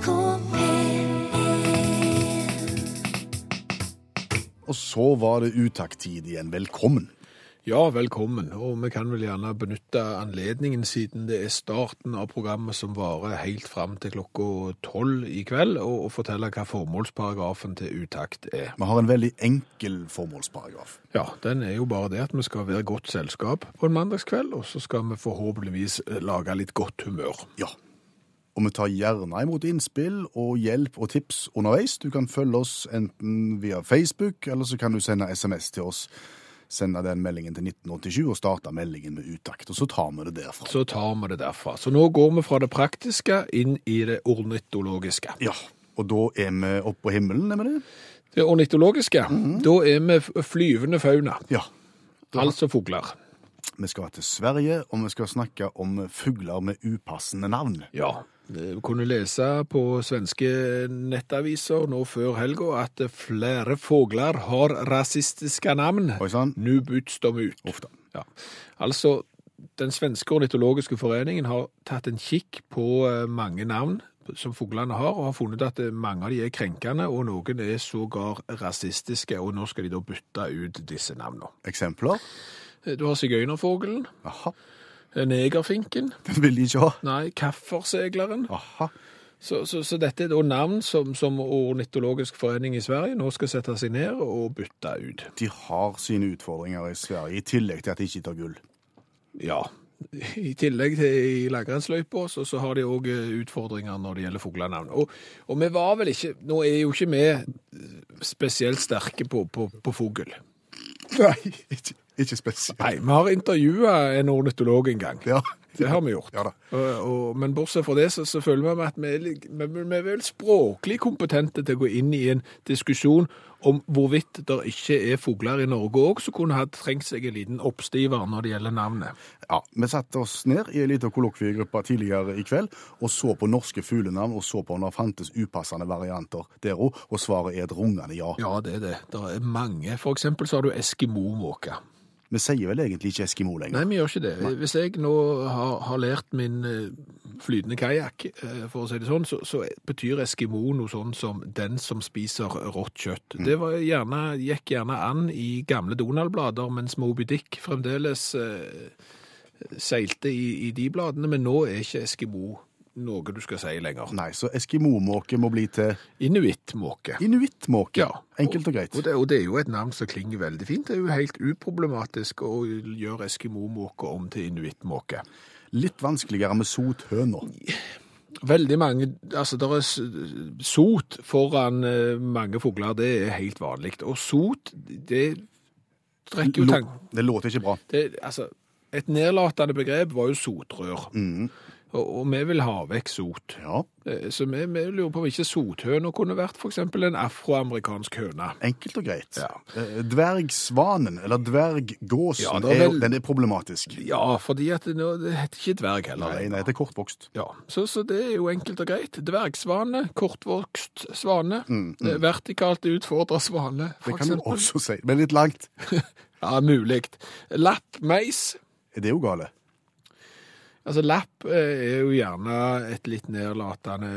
NRK P1 Og så var det utakttid igjen. Velkommen. Ja, velkommen. Og vi kan vel gjerne benytte anledningen siden det er starten av programmet som varer helt fram til klokka tolv i kveld, og, og fortelle hva formålsparagrafen til utakt er. Vi har en veldig enkel formålsparagraf. Ja, den er jo bare det at vi skal være godt selskap på en mandagskveld, og så skal vi forhåpentligvis eh, lage litt godt humør. Ja. Og vi tar gjerne imot innspill og hjelp og tips underveis. Du kan følge oss enten via Facebook, eller så kan du sende SMS til oss. Sende den meldingen til 1987 og starte meldingen med utakt. Og så tar vi det derfra. Så tar vi det derfra. Så nå går vi fra det praktiske inn i det ornitologiske. Ja. Og da er vi oppe på himmelen, er vi det? Det ornitologiske, da er vi flyvende fauna, Ja. altså fugler. Vi skal til Sverige, og vi skal snakke om fugler med upassende navn. Ja, vi kunne lese på svenske nettaviser nå før helga at flere fugler har rasistiske navn. Oi sann. Nå byts de ut. Ofte. Ja. Altså, den svenske ornitologiske foreningen har tatt en kikk på eh, mange navn som fuglene har, og har funnet at eh, mange av de er krenkende, og noen er sågar rasistiske, og nå skal de da bytte ut disse navnene. Eksempler? Eh, Du har sigøynerfuglen, eh, negerfinken, Den vil de ikke ha. nei, kaffersegleren, Aha. Så, så, så dette er da navn som, som Ornitologisk forening i Sverige nå skal sette seg ned og bytte ut. De har sine utfordringer i Sverige, i tillegg til at de ikke tar gull. Ja, i tillegg til i langrennsløypa, så, så har de òg utfordringer når det gjelder fuglenavn. Og, og vi var vel ikke Nå er jo ikke vi spesielt sterke på, på, på fugl. Nei, ikke, ikke spesielt. Nei, vi har intervjua en ornitolog en gang. Ja. Det har vi gjort. Ja da. Og, og, men bortsett fra det, så, så føler vi at vi vi, vi er vel språklig kompetente til å gå inn i en diskusjon om hvorvidt det ikke er fugler i Norge òg som kunne ha trengt seg en liten oppstiver når det gjelder navnet. Ja, Vi satte oss ned i en liten kollokviegruppe tidligere i kveld og så på norske fuglenavn og så på om det fantes upassende varianter der òg, og svaret er et rungende ja. Ja, det er det. Det er mange. For eksempel så har du eskimomåke. Vi sier vel egentlig ikke Eskimo lenger? Nei, vi gjør ikke det. Hvis jeg nå har, har lært min eh, flytende kajakk, eh, for å si det sånn, så, så betyr eskimo noe sånn som den som spiser rått kjøtt. Det var gjerne, gikk gjerne an i gamle Donald-blader, mens Moby Dick fremdeles eh, seilte i, i de bladene, men nå er ikke eskimo noe du skal si lenger. Nei, så Eskimo-måke må bli til Inuittmåke. inuittmåke. Ja. Enkelt og greit. Og det, og det er jo et navn som klinger veldig fint. Det er jo helt uproblematisk å gjøre eskimomåke om til inuittmåke. Litt vanskeligere med sothøna. Veldig mange, altså der er sot foran eh, mange fugler, det er helt vanlig. Og sot, det trekker jo tanken. Det låter ikke bra. Det, altså, et nedlatende begrep var jo sotrør. Og, og vi vil ha vekk sot. Ja, Eh, Så vi, vi lurer på om ikke sothøna kunne vært eksempel en afroamerikansk høne. enkelt og greit. Ja. Eh, Dvergsvanen, eller dverggåsen, Ja, er vel- den er problematisk. Ja, fordi at det, det heter ikke dverg heller. Nei, nei, det er kortvokst. Ja, så, så det er jo enkelt og greit. Dvergsvane, kortvokst svane, eh, vertikalt utfordra svane, Mm, Det kan du også si, men litt langt. Ja, mulig. Lappmeis. Er det jo gale? Altså, lapp eh, er jo gjerne et litt nedlatende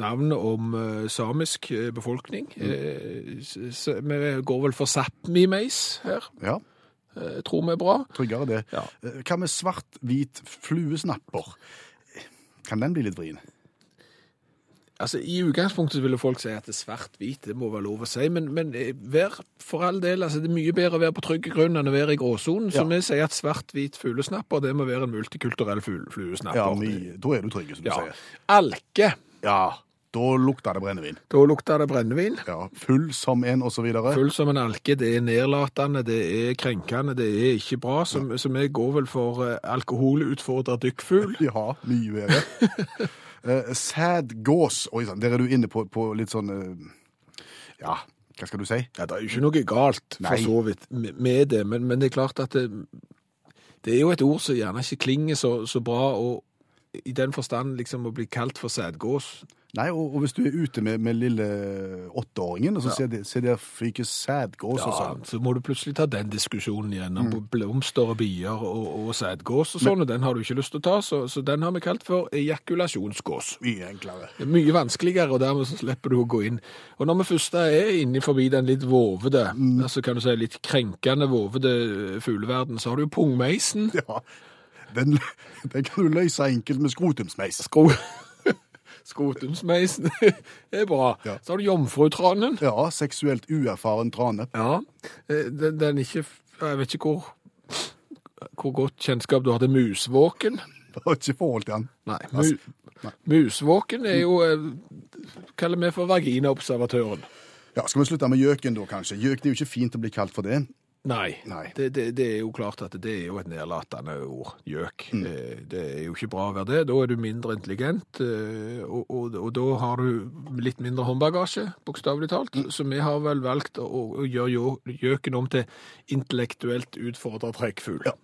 navn om eh, samisk eh, befolkning. S- Vi går vel for Sápmi-meis her, Ja, Jeg tror vi er bra. tryggere det. Ja. Hva med svart-hvit fluesnapper? Kan den bli litt vrien? Altså, I utgangspunktet ville folk si at det er svart-hvit, det må være lov å si, men, men eh, vær for all del, altså det er mye bedre å være på trygg grunn enn å være i gråsonen, så Ja. vi sier at svart-hvit fuglesnapper, det må være en multikulturell fluesnapper. Ja, mye. Da er du trygg, som du sier. Alke, Ja, da lukter det brennevin. da lukter det brennevin. Ja, full som en, videre. Full som en alke, det er nedlatende, det er krenkende, det er ikke bra, så, så vi går vel for uh, alkoholutfordra dykkfugl. Ja, mye bedre. uh, sad gås. Oi sann, der er du inne på, på litt sånn uh, Ja, hva skal du si? Ja, det er jo ikke noe galt, for Nei. så vidt, med med det, men, men det er klart at det, det er jo et ord som gjerne ikke klinger så, så bra, og i den forstand liksom å bli kalt for sædgås. Nei, og, og hvis du er ute med, med lille åtteåringen, og så Ja. ser de- ser de fyker sædgås og Ja, sånn. så må du plutselig ta den diskusjonen igjen om blomster og bier og, og sædgås og sånn, og den har du ikke lyst til å ta, så, så den har vi kalt for ejakulasjonsgås. Mye enklere. Er mye vanskeligere, og dermed så slipper du å gå inn. Og når vi først er inni forbi den litt vovede, altså kan du si litt krenkende vovede fugleverden, så har du jo pungmeisen. Ja, den, den kan du løse enkelt med skrotumsmeis. Skro... Skrotumsmeisen er bra. Ja. Så har du jomfrutranen. Ja, seksuelt uerfaren trane. Ja, eh, den, den ikke, jeg vet ikke hvor, hvor godt kjennskap du har til musvåken. Det har ikke forhold til den. Nei, mu, musvåken er jo, eh, kaller vi for vaginaobservatøren. Ja, Skal vi slutte med gjøken da, kanskje? Gjøk det er jo ikke fint å bli kalt for det. Nei, Nei. Det, det, det er jo klart at det er jo et nedlatende ord, gjøk. Mm. Det er jo ikke bra å være det. Da er du mindre intelligent, eh, og, og, og da har du litt mindre håndbagasje, bokstavelig talt. Så vi har vel valgt å, å gjøre gjøken om til intellektuelt utfordret trekkfugl. Ja.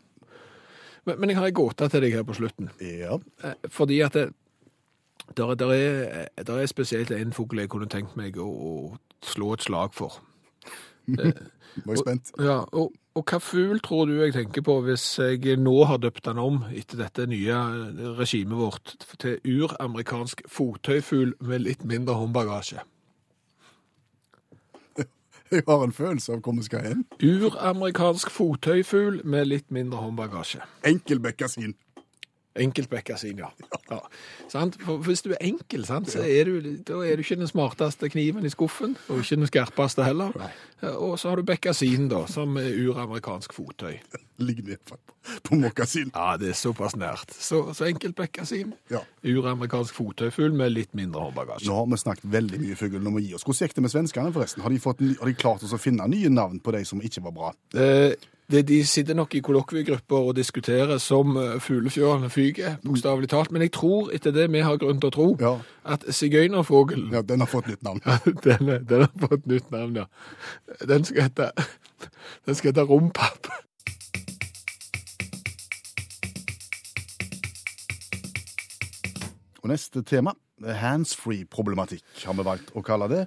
Men, men jeg har en gåte til deg her på slutten. Ja. Eh, Fordi at det, der, der, er, der er spesielt en fugl jeg kunne tenkt meg å, å slå et slag for. Nå er jeg spent. Ja, og, og hva fugl tror du jeg tenker på hvis jeg nå har døpt den om etter dette nye regimet vårt til uramerikansk fottøyfugl med litt mindre håndbagasje? Jeg har en følelse av hvor vi skal hen. Uramerikansk fottøyfugl med litt mindre håndbagasje. Enkelbekkasin. Enkeltbekkasin, ja. ja. Sant? For hvis du er enkel, sant, så er du, da er du ikke den smarteste kniven i skuffen, og ikke den skarpeste heller. Nei. Og så har du bekkasin, da, som er uramerikansk fottøy. Ligger ned på, på mokkasin. Ja, det er såpass nært. Så, så enkeltbekkasin. Ja. Uramerikansk fottøyfugl med litt mindre håndbagasje. Nå har vi snakket veldig mye fugl. Nå må gi oss. Hvordan gikk det med svenskene, forresten? Har de, fått, har de klart oss å finne nye navn på de som ikke var bra? Eh, det, de sitter nok i kollokviegrupper og diskuterer som uh, fuglefjørene fyker, bokstavelig talt. Men jeg tror, etter det vi har grunn til å tro, Ja. at sigøynerfuglen Ja, Den har fått nytt navn. den, den har fått nytt navn, ja. Den skal hete, den skal hete Rompapp. Og neste tema, handsfree-problematikk, har vi valgt å kalle det.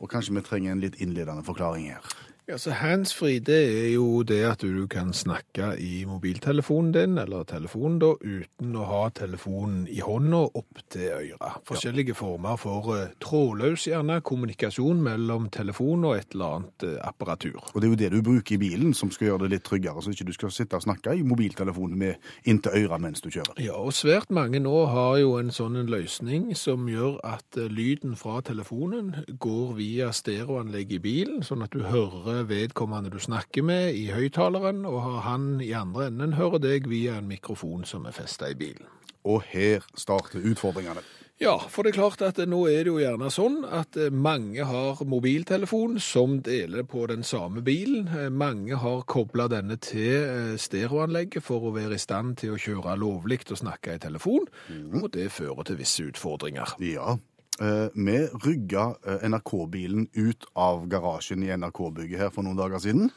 Og kanskje vi trenger en litt innledende forklaring her. Ja, så Handsfree det er jo det at du kan snakke i mobiltelefonen din, eller telefonen da, uten å ha telefonen i hånda opp til øret. Forskjellige former for uh, trådløs gjerne kommunikasjon mellom telefon og et eller annet uh, apparatur. Og det er jo det du bruker i bilen som skal gjøre det litt tryggere, så ikke du skal sitte og snakke i mobiltelefonen med inntil øret mens du kjører. Ja, og svært mange nå har jo en sånn en løsning som gjør at uh, lyden fra telefonen går via stereoanlegget i bilen, sånn at du hører vedkommende du snakker med i høyttaleren, og har han i andre enden hører deg via en mikrofon som er festet i bilen. Og her starter utfordringene. Ja, for det er klart at nå er det jo gjerne sånn at eh, mange har mobiltelefon som deler på den samme bilen. Eh, Mange har kobla denne til eh, stereoanlegget for å være i stand til å kjøre lovlig og snakke i telefon, og det fører til visse utfordringer. Ja, vi rygga eh, NRK-bilen ut av garasjen i NRK-bygget her for noen dager siden,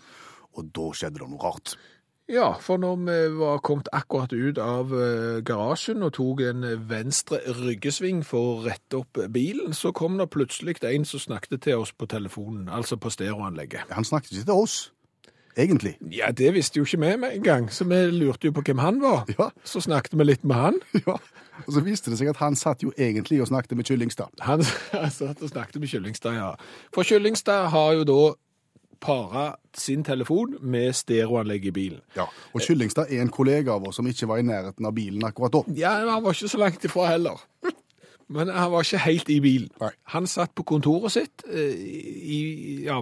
og da skjedde det noe rart. Ja, for når vi var kommet akkurat ut av eh, garasjen og tok en venstre ryggesving for å rette opp bilen, så kom det plutselig en som snakket til oss på telefonen, altså på stereoanlegget. Han snakket ikke til oss, egentlig. Ja, det visste jo ikke vi med en gang, så vi lurte jo på hvem han var. Ja. Så snakket vi litt med han. Ja. Og så viste det seg at han satt jo egentlig og snakket med Kyllingstad. Han satt og snakket med Kyllingstad, ja. For Kyllingstad har jo da para sin telefon med stereoanlegg i bilen. Ja. Og Kyllingstad er en kollega av oss som ikke var i nærheten av bilen akkurat da. Ja, han var ikke så langt ifra heller. Men han var ikke helt i bilen. Nei. Han satt på kontoret sitt eh, i, ja,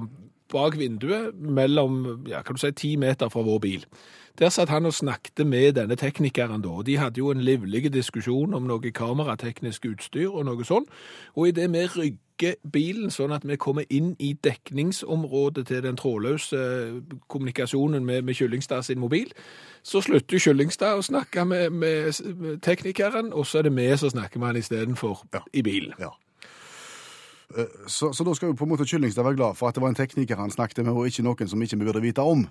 bak vinduet mellom ja, kan du si, ti meter fra vår bil. Der satt han og snakket med denne teknikeren da, de hadde jo en livlig diskusjon om noe kamerateknisk utstyr og noe sånn. Og i det vi rygger bilen sånn at vi kommer inn i dekningsområdet til den trådløse eh, kommunikasjonen med, med Kyllingstad sin mobil, så slutter Kyllingstad å snakke med, med, med teknikeren, og så er det vi som snakker med han istedenfor Ja. i bilen. Ja. Eh, Så, så da skal jo på en måte Kyllingstad være glad for at det var en tekniker han snakket med, og ikke noen som ikke vi burde vite om.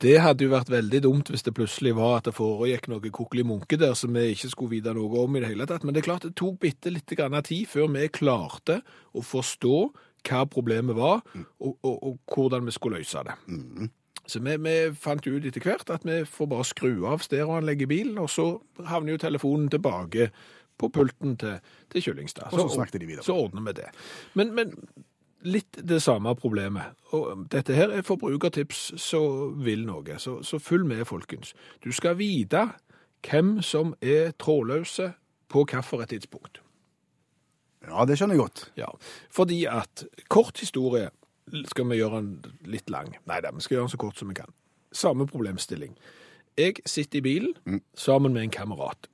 Det hadde jo vært veldig dumt hvis det plutselig var at det foregikk noe kokkelig munke der som vi ikke skulle vite noe om i det hele tatt. Men det er klart det tok bitte litt tid før vi klarte å forstå hva problemet var, og, og, og hvordan vi skulle løse det. Så vi, vi fant ut etter hvert at vi får bare skru av stereoanlegget i bilen, og så havner jo telefonen tilbake på pulten til, til Kyllingstad. Og så snakket de videre. Så ordner vi det. Men, men litt det samme problemet. Og dette her er forbrukertips som vil noe, så, så følg med, folkens. Du skal vite hvem som er trådløse på hvilket tidspunkt. Ja, det skjønner jeg godt. Ja, fordi at kort historie skal vi gjøre den litt lang. Nei da, vi skal gjøre den så kort som vi kan. Samme problemstilling. Jeg sitter i bilen sammen med en kamerat,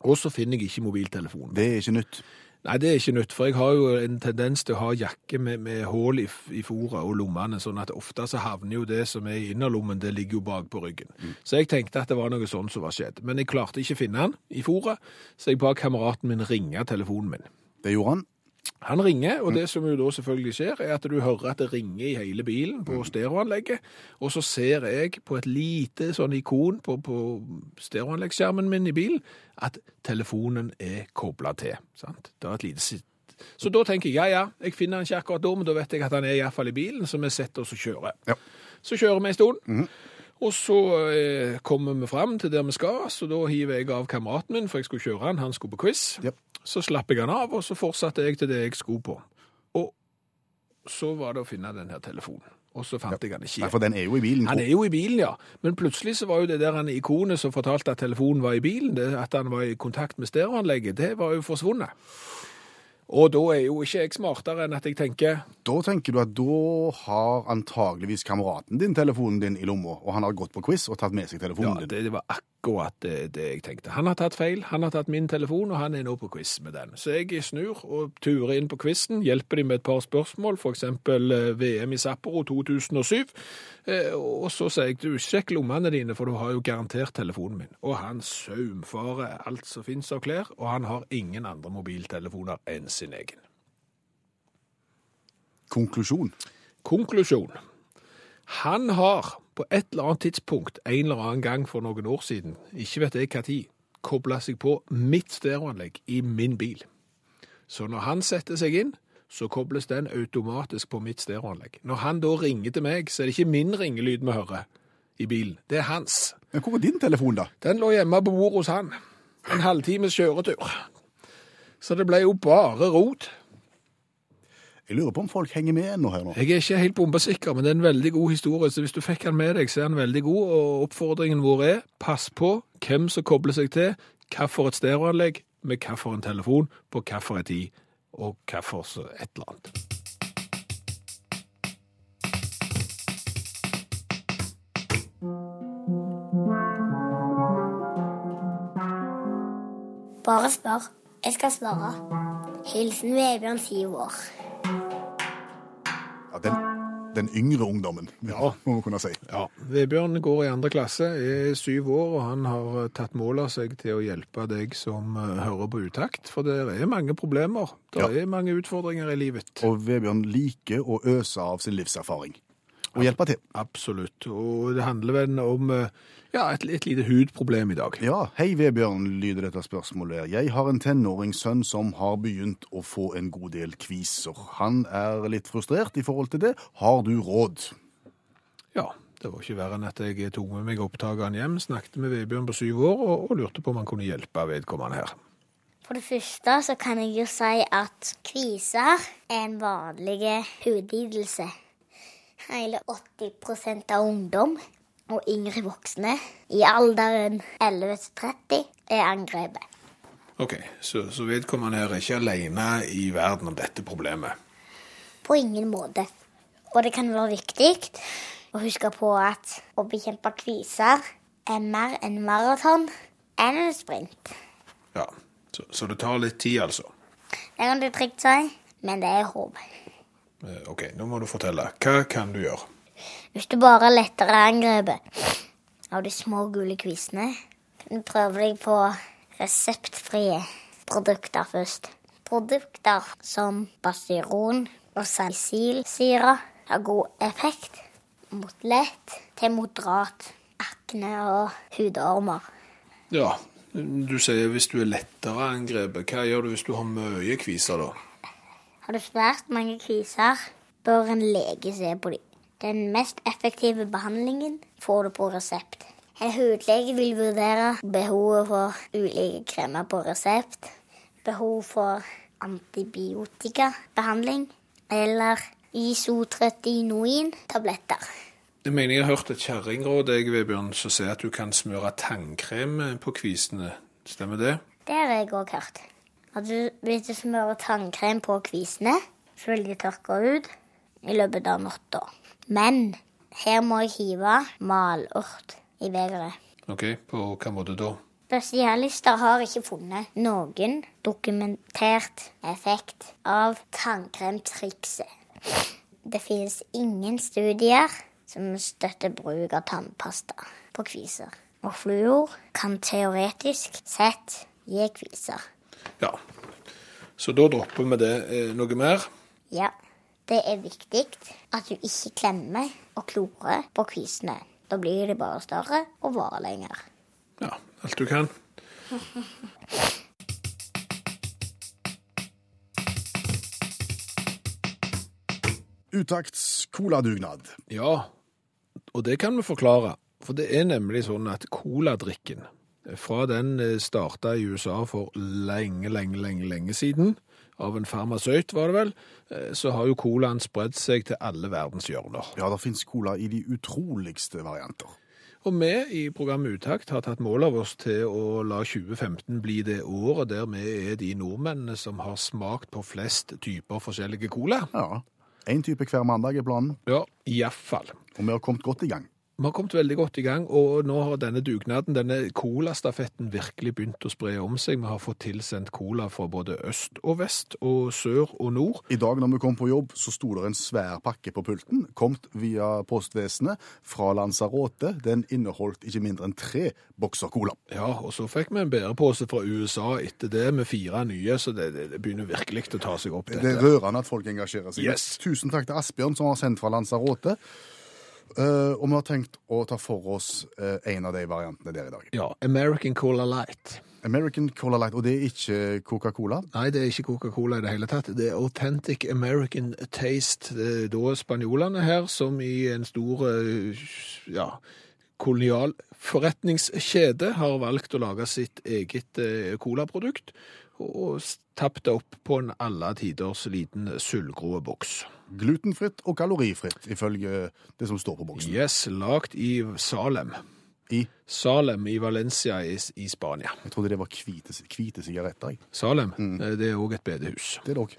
og så finner jeg ikke mobiltelefonen. Det er ikke nytt. Nei, det er ikke nytt, for jeg har jo en tendens til å ha jakke med, med hull i, i fôret og lommene, sånn at ofte så havner jo det som er i innerlommen, det ligger jo bak på ryggen. Så jeg tenkte at det var noe sånn som var skjedd. Men jeg klarte ikke å finne han i fôret, så jeg ba kameraten min ringe telefonen min. Det gjorde han. Han ringer, og det som jo da selvfølgelig skjer, er at du hører at det ringer i hele bilen på stereoanlegget, og så ser jeg på et lite sånn ikon på, på stereoanleggsskjermen min i bilen at telefonen er koblet til. Sant? Det er et lite sitt. Så da tenker jeg, ja, ja, jeg finner han ikke akkurat da, men da vet jeg at han er i hvert fall i bilen, så vi setter oss og kjører. Ja. Så kjører vi en stund, og så eh, kommer vi frem til der vi skal, så da hiver jeg av kameraten min, for jeg skulle kjøre han, han skulle på quiz. Yep. Så slapp jeg han av, og så fortsatte jeg til det jeg skulle på. Og så var det å finne den her telefonen. Og så fant jeg han ikke. Nei, for den er jo i bilen. Han er jo i bilen, ja. Men plutselig så var jo det der han ikonet som fortalte at telefonen var i bilen, det, at han var i kontakt med stereoanlegget, det var jo forsvunnet. Og da er jo ikke jeg smartere enn at jeg tenker Da tenker du at da har antageligvis kameraten din telefonen din i lomma, og han har gått på quiz og tatt med seg Ja, telefonen din. det, det var akkurat det, det jeg tenkte. Han har tatt feil, han har tatt min telefon, og han er nå på quiz med den. Så jeg snur og turer inn på quizen, hjelper de med et par spørsmål, eksempel eh, VM i Sapporo 2007, eh, og så sier jeg, du, sjekk lommene dine, for du har jo garantert telefonen min. Og han saumfarer alt som finnes av klær, og han har ingen andre mobiltelefoner enn sin egen. Konklusjon. Konklusjon. Han har på et eller annet tidspunkt, en eller annen gang for noen år siden, ikke vet jeg tid, koblet seg på mitt stereoanlegg i min bil. Så når han setter seg inn, så kobles den automatisk på mitt stereoanlegg. Når han da ringer til meg, så er det ikke min ringelyd vi hører i bilen, det er hans. Men hvor var din telefon, da? Den lå hjemme på bordet hos han. En halvtimes kjøretur. Så det ble jo bare rot. Jeg lurer på om folk henger med ennå her nå. Jeg er ikke helt bombesikker, men det er en veldig god historie, så hvis du fikk den med deg, så er den veldig god, og oppfordringen vår er, pass på hvem som kobler seg til, hva for et stereoanlegg, med hva for en telefon, på hva for en tid, og for et eller annet. Bare spør. Jeg skal svare. Hilsen Vebjørn, syv år. Ja, den, den yngre ungdommen, Ja. må vi kunne si. Ja, Vebjørn går i andre klasse, er syv år, og han har eh, tatt mål av seg til å hjelpe deg som eh, hører på utakt, for det er mange problemer. Det Ja. er mange utfordringer i livet. Og Vebjørn liker å øse av sin livserfaring. Og hjelpe til. Absolutt, og det handler vel om eh, ja, et, et lite hudproblem i dag. Ja, hei Vebjørn, lyder dette spørsmålet. Jeg har en tenåringssønn som har begynt å få en god del kviser. Han er litt frustrert i forhold til det. Har du råd? Ja, det var ikke verre enn at jeg tok med meg opptakeren hjem, snakket med Vebjørn på syv år og, og lurte på om han kunne hjelpe vedkommende her. For det første så kan jeg jo si at kviser er en vanlig hudlidelse. Hele 80% av ungdom og yngre voksne i alderen 11 til 30 er angrepet. Ok, så, så vedkommende her er ikke alene i verden om dette problemet. På ingen måte. Og det kan være viktig å huske på at å bekjempe kviser er mer enn maraton enn en sprint. Ja, så, så det tar litt tid altså. Det kan du trygt si, men det er håp. Eh, Ok, nå må du fortelle. Hva kan du gjøre? Hvis du bare er lettere angrepet av de små gule kvisene, kan du prøve deg på reseptfrie produkter først. Produkter som Bastyron og salsilsyre har god effekt mot lett til moderat akne og hudormer. Ja, du sier hvis du er lettere angrepet. Hva gjør du hvis du har mye kviser, da? Har du svært mange kviser, bør en lege se på dem. Den mest effektive behandlingen får du på resept. En hudlege vil vurdere behovet for ulike kremer på resept, behov for antibiotikabehandling eller isotretinoin-tabletter. Jeg mener jeg har hørt et kjerringråd Vebjørn, som sier at du kan smøre tannkrem på kvisene. Stemmer det? Det har jeg òg hørt. Du, hvis du smører tannkrem på kvisene, så vil de tørke ut i løpet av natta. Men her må jeg hive malurt i begeret. Ok, på hva måte da? Spesialister har ikke funnet noen dokumentert effekt av tannkremtrikset. Det finnes ingen studier som støtter bruk av tannpasta på kviser. Og fluor kan teoretisk sett gi kviser. Ja, så da dropper vi det. Eh, Noe mer? Ja, det er viktig at du ikke klemmer og klorer på kvisene. Da blir de bare større og varer lenger. Ja, alt du kan. Utakts coladugnad. Ja, og det kan vi forklare. For det er nemlig sånn at coladrikken, fra den starta i USA for lenge, lenge, lenge, lenge siden, av en farmasøyt, var det vel, eh, så har jo colaen spredd seg til alle verdens hjørner. Ja, det fins cola i de utroligste varianter. Og vi i programmet Utakt har tatt mål av oss til å la 2015 bli det året der vi er de nordmennene som har smakt på flest typer forskjellige cola. Ja. Én type hver mandag er planen, Ja, iallfall. og vi har kommet godt i gang. Vi har kommet veldig godt i gang, og nå har denne dugnaden, denne colastafetten, virkelig begynt å spre om seg. Vi har fått tilsendt cola fra både øst og vest, og sør og nord. I dag når vi kom på jobb, så sto det en svær pakke på pulten, kommet via postvesenet fra Lanzarote. Den inneholdt ikke mindre enn tre bokser cola. Ja, og så fikk vi en bærepose fra USA etter det, med fire nye, så det, det, begynner virkelig å ta seg opp, Det er dette. rørende at folk engasjerer seg. Yes. Tusen takk til Asbjørn som har sendt fra Lanzarote. Eh, og vi har tenkt å ta for oss uh, en av de variantene der i dag. Ja, American Cola Light. American Cola Light, og det er ikke Coca-Cola. Nei, det er ikke Coca-Cola i det hele tatt. Det er Authentic American Taste. Det er da spanjolene her, som i en stor eh, ja, kolonial forretningskjede har valgt å lage sitt eget uh, colaprodukt, og tappet opp på en alle tiders liten sølvgrå boks. Glutenfritt og kalorifritt, ifølge det som står på boksen. Yes, lagt i Salem. I, Salem i Valencia i, i Spania. jeg trodde det var hvite, hvite sigaretter. jeg. Salem, Mm. det er òg et bedehus. Det er det òg.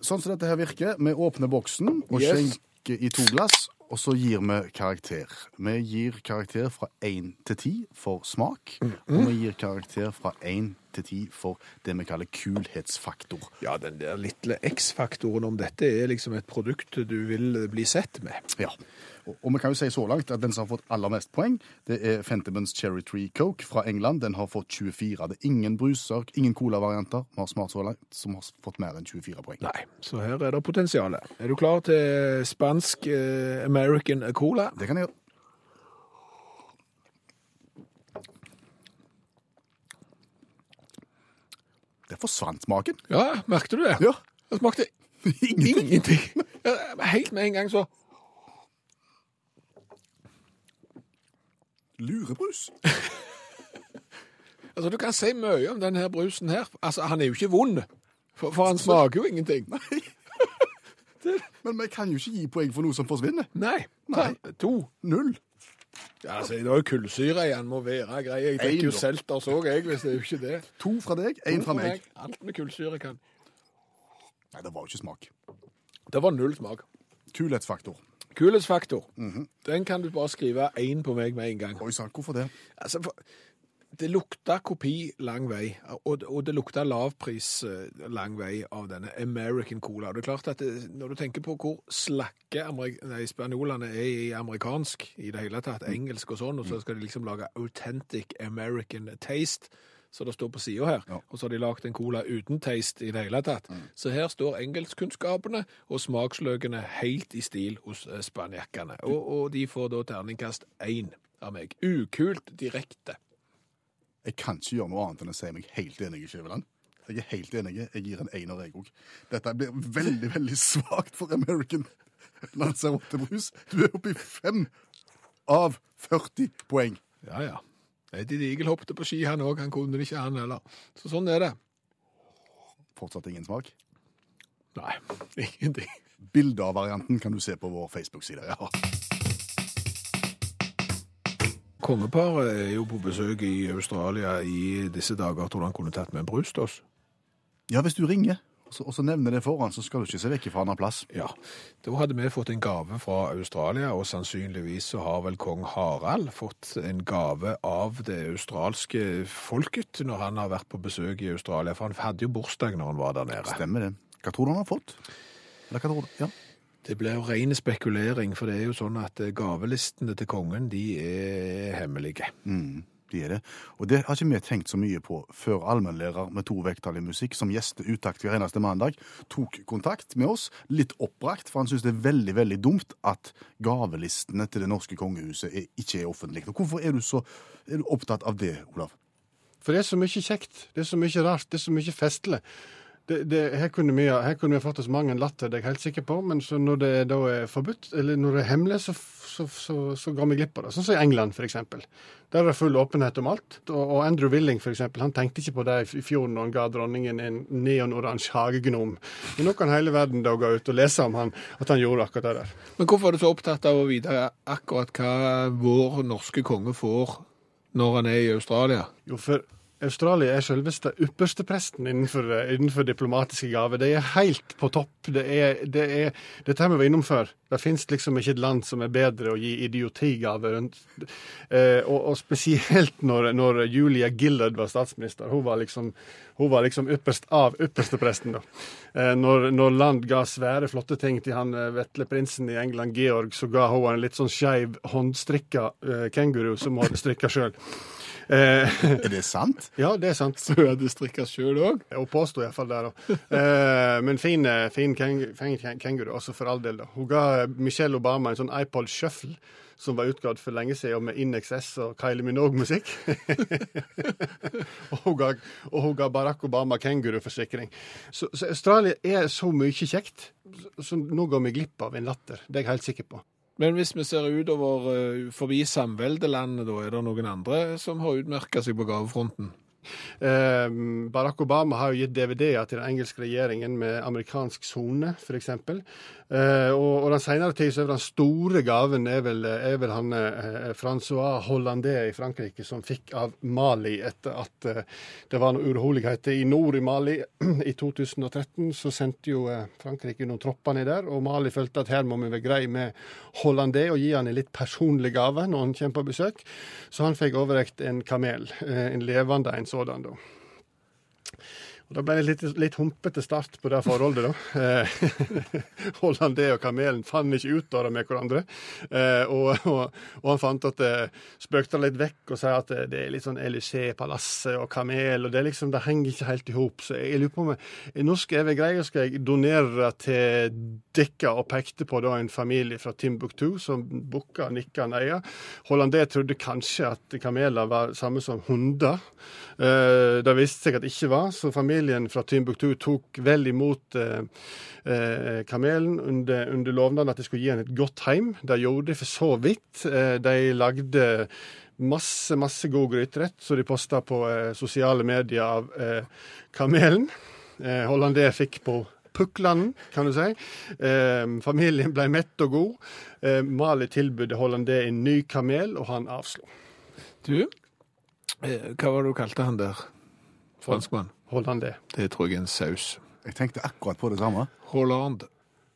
Sånn som dette her virker, vi åpner boksen og Yes. skjenker i to glass, og så gir vi karakter. Vi gir karakter fra én til ti for smak, og vi gir karakter fra én til ti for det vi kaller kulhetsfaktor. Ja, den der lille X-faktoren om dette er liksom et produkt du vil bli sett med. Ja. Og, vi kan jo si så langt at den som har fått aller mest poeng, det er Fentimans Cherry Tree Coke fra England. Den har fått 24. Det er ingen bruser, ingen colavarianter vi har smart så langt, som har fått mer enn 24 poeng. Nei, så her er det potensial. Er du klar til spansk eh, American Cola? Det kan jeg gjøre. Det forsvant smaken. Ja, merkte du det? Ja. Det smakte Ingenting. ingenting. Helt med en gang så Lurebrus. Altså, du kan si mye om denne brusen her. Altså, han er jo ikke vond, for, for han smaker jo ingenting. Men vi kan jo ikke gi poeng for noe som forsvinner. Nei. Nei. to. Null. Ja, altså, det er jo kullsyre i han må være grei. Jeg fikk jo. Selter så jeg, hvis det er jo ikke det. To fra deg, én fra meg. Alt med kullsyre kan. Nei, det var jo ikke smak. Det var null smak. Kulhetsfaktor. Kulhetsfaktor. Den kan du bare skrive én på meg med en gang. Oi sann, hvorfor det? Altså, for, det lukta kopi lang vei, og, og det lukta lavpris eh, lang vei av denne American Cola. Det er klart at det, Når du tenker på hvor slakke nei, spanjolene er i amerikansk i det hele tatt, engelsk og sånn, og så skal de liksom lage authentic American taste, som det står på sida her. Ja. Og så har de lagd en cola uten taste i det hele tatt. Så her står engelskkunnskapene og smaksløkene helt i stil hos eh, spanjakkene. Og, og de får da terningkast én av meg. Ukult direkte. Jeg kan ikke gjøre noe annet enn å si meg helt enig i Skjæveland. Jeg er helt enig. Jeg gir en ener, jeg òg. Dette blir veldig, veldig svakt for American Lanzarote-brus. Du er oppe i fem av 40 poeng. Ja, ja. Eddie Diegel hoppet på ski, han òg. Han kunne det ikke, han heller. Så sånn er det. Fortsatt ingen smak. Nei, ingenting. Bilde av varianten kan du se på vår Facebook-side. Ja. Kongeparet er jo på besøk i Australia i disse dager. Tror du han kunne tatt med en brus til oss? ja, hvis du ringer og så, nevner det foran, så skal du ikke se vekk fra annen plass. Ja. Da hadde vi fått en gave fra Australia, og sannsynligvis så har vel kong Harald fått en gave av det australske folket når han har vært på besøk i Australia. For han hadde jo bursdag når han var der nede. Stemmer det. Hva tror du han har fått? Eller hva tror du? Ja. Det ble jo ren spekulering, for det er jo sånn at eh, gavelistene til kongen, de er hemmelige. Mm, er det. Og det har ikke vi tenkt så mye på før allmennlærer med to vekttall i musikk, som gjester utakt hver eneste mandag, tok kontakt med oss, litt oppbrakt, for han syns det er veldig, veldig dumt at gavelistene til det norske kongehuset er, ikke er offentlige. Hvorfor er du så er du opptatt av det, Olav? For det er så mye kjekt, det er så mye rart, det er så mye festlig. Det, det, her, kunne vi, her kunne vi fått oss mange en latter, det er jeg helt sikker på, men så når det da er forbudt, eller når det er hemmelig, så, så, så, så går vi glipp av det. Sånn som i England, f.eks. Der er det full åpenhet om alt. Og, og Andrew Willing, f.eks., han tenkte ikke på det i fjor når han ga dronningen en neonoransje hagegnom. Men nå kan hele verden da gå ut og lese om han, at han gjorde akkurat det der. Men hvorfor er du så opptatt av å vite akkurat hva vår norske konge får når han er i Australia? Jo, for Australia er selveste ypperstepresten innenfor, innenfor diplomatiske gaver. De er helt på topp. Det er, det er, dette vi vært innom før. Det finnes liksom ikke et land som er bedre å gi idiotigaver. Eh, og, og spesielt når, når Julia Gillard var statsminister. Hun var liksom, hun var liksom ypperst av ypperstepresten. da. Eh, når, når land ga svære, flotte ting til han vetle prinsen i England, Georg, så ga hun en litt sånn skeiv håndstrikka eh, kenguru som hun hadde strikka sjøl. Eh, Er det sant? ja, det er sant. Så hun hadde strikka sjøl òg? Hun påsto iallfall det. da. Eh, men fin, eh, fin keng, fin keng- kenguru, også for all del. da. Hun ga Michelle Obama en sånn iPod Shuffle som var utgått for lenge siden med InXS og Kylie Minogue-musikk. og, og hun ga Barack Obama kenguruforsikring. Så, så Australia er så mye kjekt, så nå går vi glipp av en latter. Det er jeg helt sikker på. Men hvis vi ser utover eh, forbi samveldelandet, da er det noen andre som har utmerka seg på gavefronten? Eh, Barack Obama har jo gitt DVD-er til den engelske regjeringen med amerikansk sone, f.eks. Eh, og, og den senere tid så er den store gaven er vel, er vel han eh, Francois Hollandais i Frankrike som fikk av Mali etter at eh, det var noen uroligheter i nord i Mali. I 2013 så sendte jo eh, Frankrike noen tropper ned der, og Mali følte at her må vi være greie med Hollandais og gi han en litt personlig gave når han kommer på besøk. Så han fikk overrekt en kamel, eh, en levende en sådan, da. Og Da ble det litt, litt humpete start på det forholdet, da. Eh, Hollandé og kamelen fant ikke ut av det med hverandre. Eh, og, og, og han fant at det spøkte litt vekk og sa at det, er litt sånn Élysée-palasset og kamel, og det, liksom, det henger ikke helt i hop. Så jeg lurer på om nå skal jeg greie grei, skal jeg donere til Dekka, og pekte på da en familie fra Timbuktu som bukka, nikka, neia. Hollandé trodde kanskje at kameler var samme som hunder. Eh, det viste seg at det ikke var, så familien fra Timbuktu tok vel imot eh, eh, kamelen under, under lovnaden at de skulle gi henne et godt heim. Det gjorde de for så vidt. Eh, de lagde masse, masse god gryterett, så de posta på eh, sosiale medier av kamelen. Eh, Hollandé fikk på puklene, kan du si. Eh, familien ble mett og god. Eh, Mali tilbød Hollandé en ny kamel, og han avslo. Du, eh, hva var det du kalte han der? Franskmann? Hollandé. Det tror jeg er en saus. Jeg tenkte akkurat på det samme. Holland.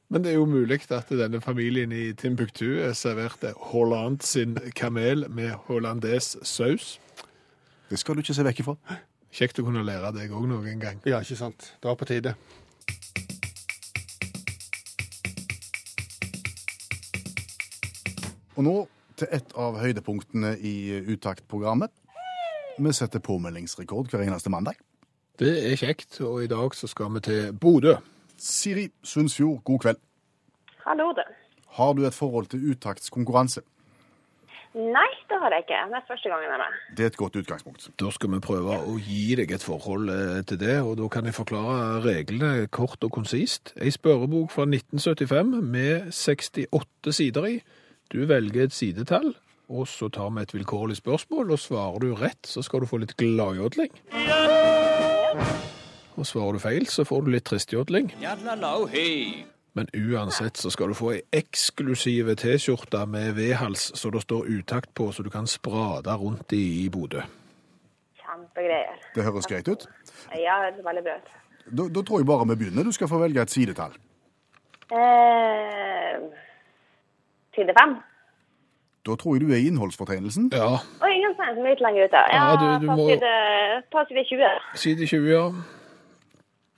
Men det er jo mulig at denne familien i Timbuktu serverte Holland sin kamel med hollandes saus. Det skal du ikke se vekk ifra. Kjekt å kunne lære deg òg noen gang. Ja, ikke sant. Det var på tide. Og nå til et av høydepunktene i Utakt-programmet. Vi setter påmeldingsrekord hver eneste mandag. Det er kjekt, og i dag så skal vi til Bodø. Siri Sundsfjord, god kveld. Hallo, du. Har du et forhold til utaktskonkurranse? Nei, det har jeg ikke. Det er første gangen jeg er med. Det er et godt utgangspunkt. Da skal vi prøve å gi deg et forhold eh, til det, og da kan jeg forklare reglene kort og konsist. Ei spørrebok fra 1975 med 68 sider i. Du velger et sidetall, og så tar vi et vilkårlig spørsmål, og svarer du rett, så skal du få litt gladjodling. Og svarer du feil, så får du litt tristjodling. Men uansett så skal du få ei eksklusive T-skjorte med V-hals, så det står utakt på, så du kan sprade rundt i, i Bodø. Kjempegreier. Det høres greit ut. Ja, det er veldig bra. Da, da tror jeg bare vi begynner. Du skal få velge et sidetall. Eh, side fem. Da tror jeg du er i innholdsfortegnelsen. Ja, Og ingen sånn som er litt lenger ute. Ja, Ja, du- du på, må- side, på side 20. side 20, ja.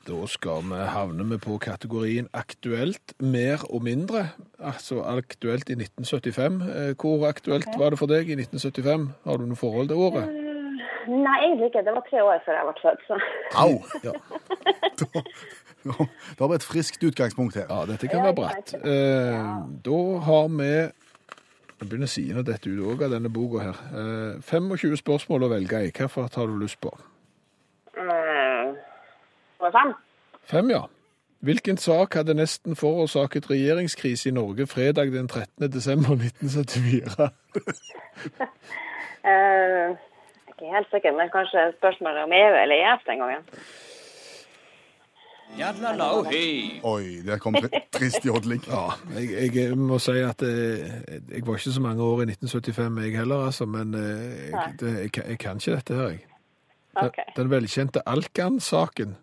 Da skal vi havne med på kategorien aktuelt mer og mindre. Altså aktuelt i 1975. Eh, Hvor aktuelt var det for deg i 1975? Har du noe forhold til året? Nei, egentlig ikke. Det var tre år før jeg ble født, så. Au! Ja, Da, da har vi et friskt utgangspunkt her. ja dette kan være bratt. Eh, Da har vi Jeg begynner sidene å dette ut òg av denne boka her. Eh, 25 spørsmål å velge i. Hvilket har du lyst på? Eh, var fem? Fem, ja. Hvilken sak hadde nesten forårsaket regjeringskrise i Norge fredag den 13. desember 1974? Eh, jeg er ikke helt sikker, men kanskje spørsmålet om EU eller EF den gangen. Oi, der kom tri trist jodling. Ja, jeg, jeg må si at eh, jeg var ikke så mange år i 1975 jeg heller, altså, men eh, jeg, det, jeg, kan- jeg kan ikke dette her, jeg. Den, OK. den velkjente Alkan-saken.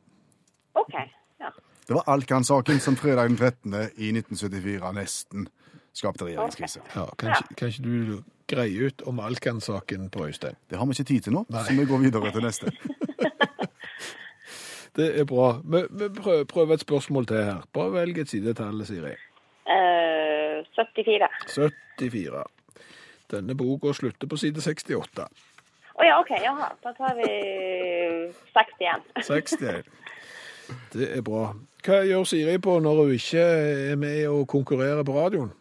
OK. Ja. Det var Alkan-saken som fredag den 13. i 1974 nesten skapte regjeringskrise. Ja, kan, ikke, kan ikke du greie ut om Alkan-saken på Øystein? Det har vi ikke tid til nå, Nei. så vi går videre til neste. Det er bra. Vi, vi prøver, prøver et spørsmål til her. Bare velg et sidetall, Siri. Eh, 74. 74. Denne boka slutter på side 68. Å ja, OK. Jaha. Da tar vi 61. 61. Det er bra. Hva gjør Siri på når hun ikke er med og konkurrerer på radioen?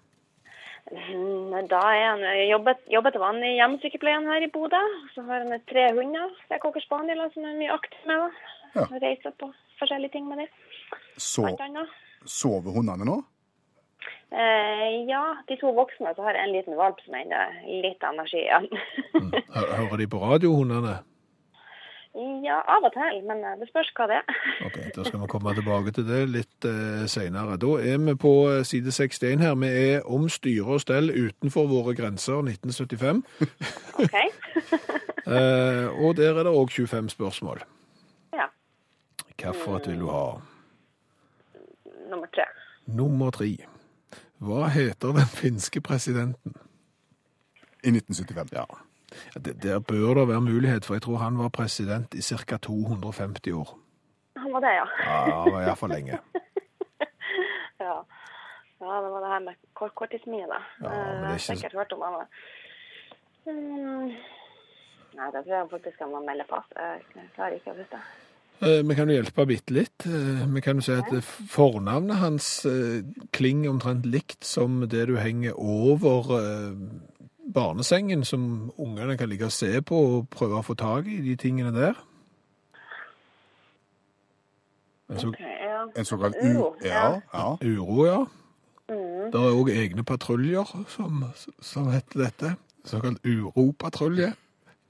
Mm, Da er han jobbet, jobber til vanlig i hjemmesykepleien her i Bodø. Så har han tre hunder, tre cocker spaniel som er mye aktiv med. da. Ja. Reiser på forskjellige ting med dem, Så, sover hundene nå? Eh, ja, de to voksne, så har jeg en liten valp som ennå har litt energi igjen. Hø- Hører de på radio, hundene? ja, av og til, men eh, det spørs hva det er. Ok, Da skal vi komme tilbake til det litt eh, senere. Da er vi på eh, side 61 her. Vi er om styre og stell utenfor våre grenser 1975. OK? Eh, og der er det òg 25 spørsmål. Hvilket vil du ha? Nummer tre. Nummer tre. Hva heter den finske presidenten? I 1975. Ja, det, Der bør det være mulighet, for jeg tror han var president i ca. 250 år. Han var det, ja. Ja, det var iallfall lenge. ja. Ja, det var det her med kort korttidsminne, da. Ja, men det er Eh, jeg har sikkert hørt om han. Mm. Nei, det tror jeg faktisk han må melde pass. Jeg klarer ikke å huske. Eh, Vi kan jo hjelpe bitte litt. Eh, Vi kan jo si at eh, fornavnet hans eh, klinger omtrent likt som det du henger over eh, barnesengen, som ungene kan ligge og se på og prøve å få tak i, de tingene der. En så, okay, ja. En såkalt Uro. Ja, ja. uro, ja. Mm. Det er òg egne patruljer som, som heter dette. Såkalt uropatrulje.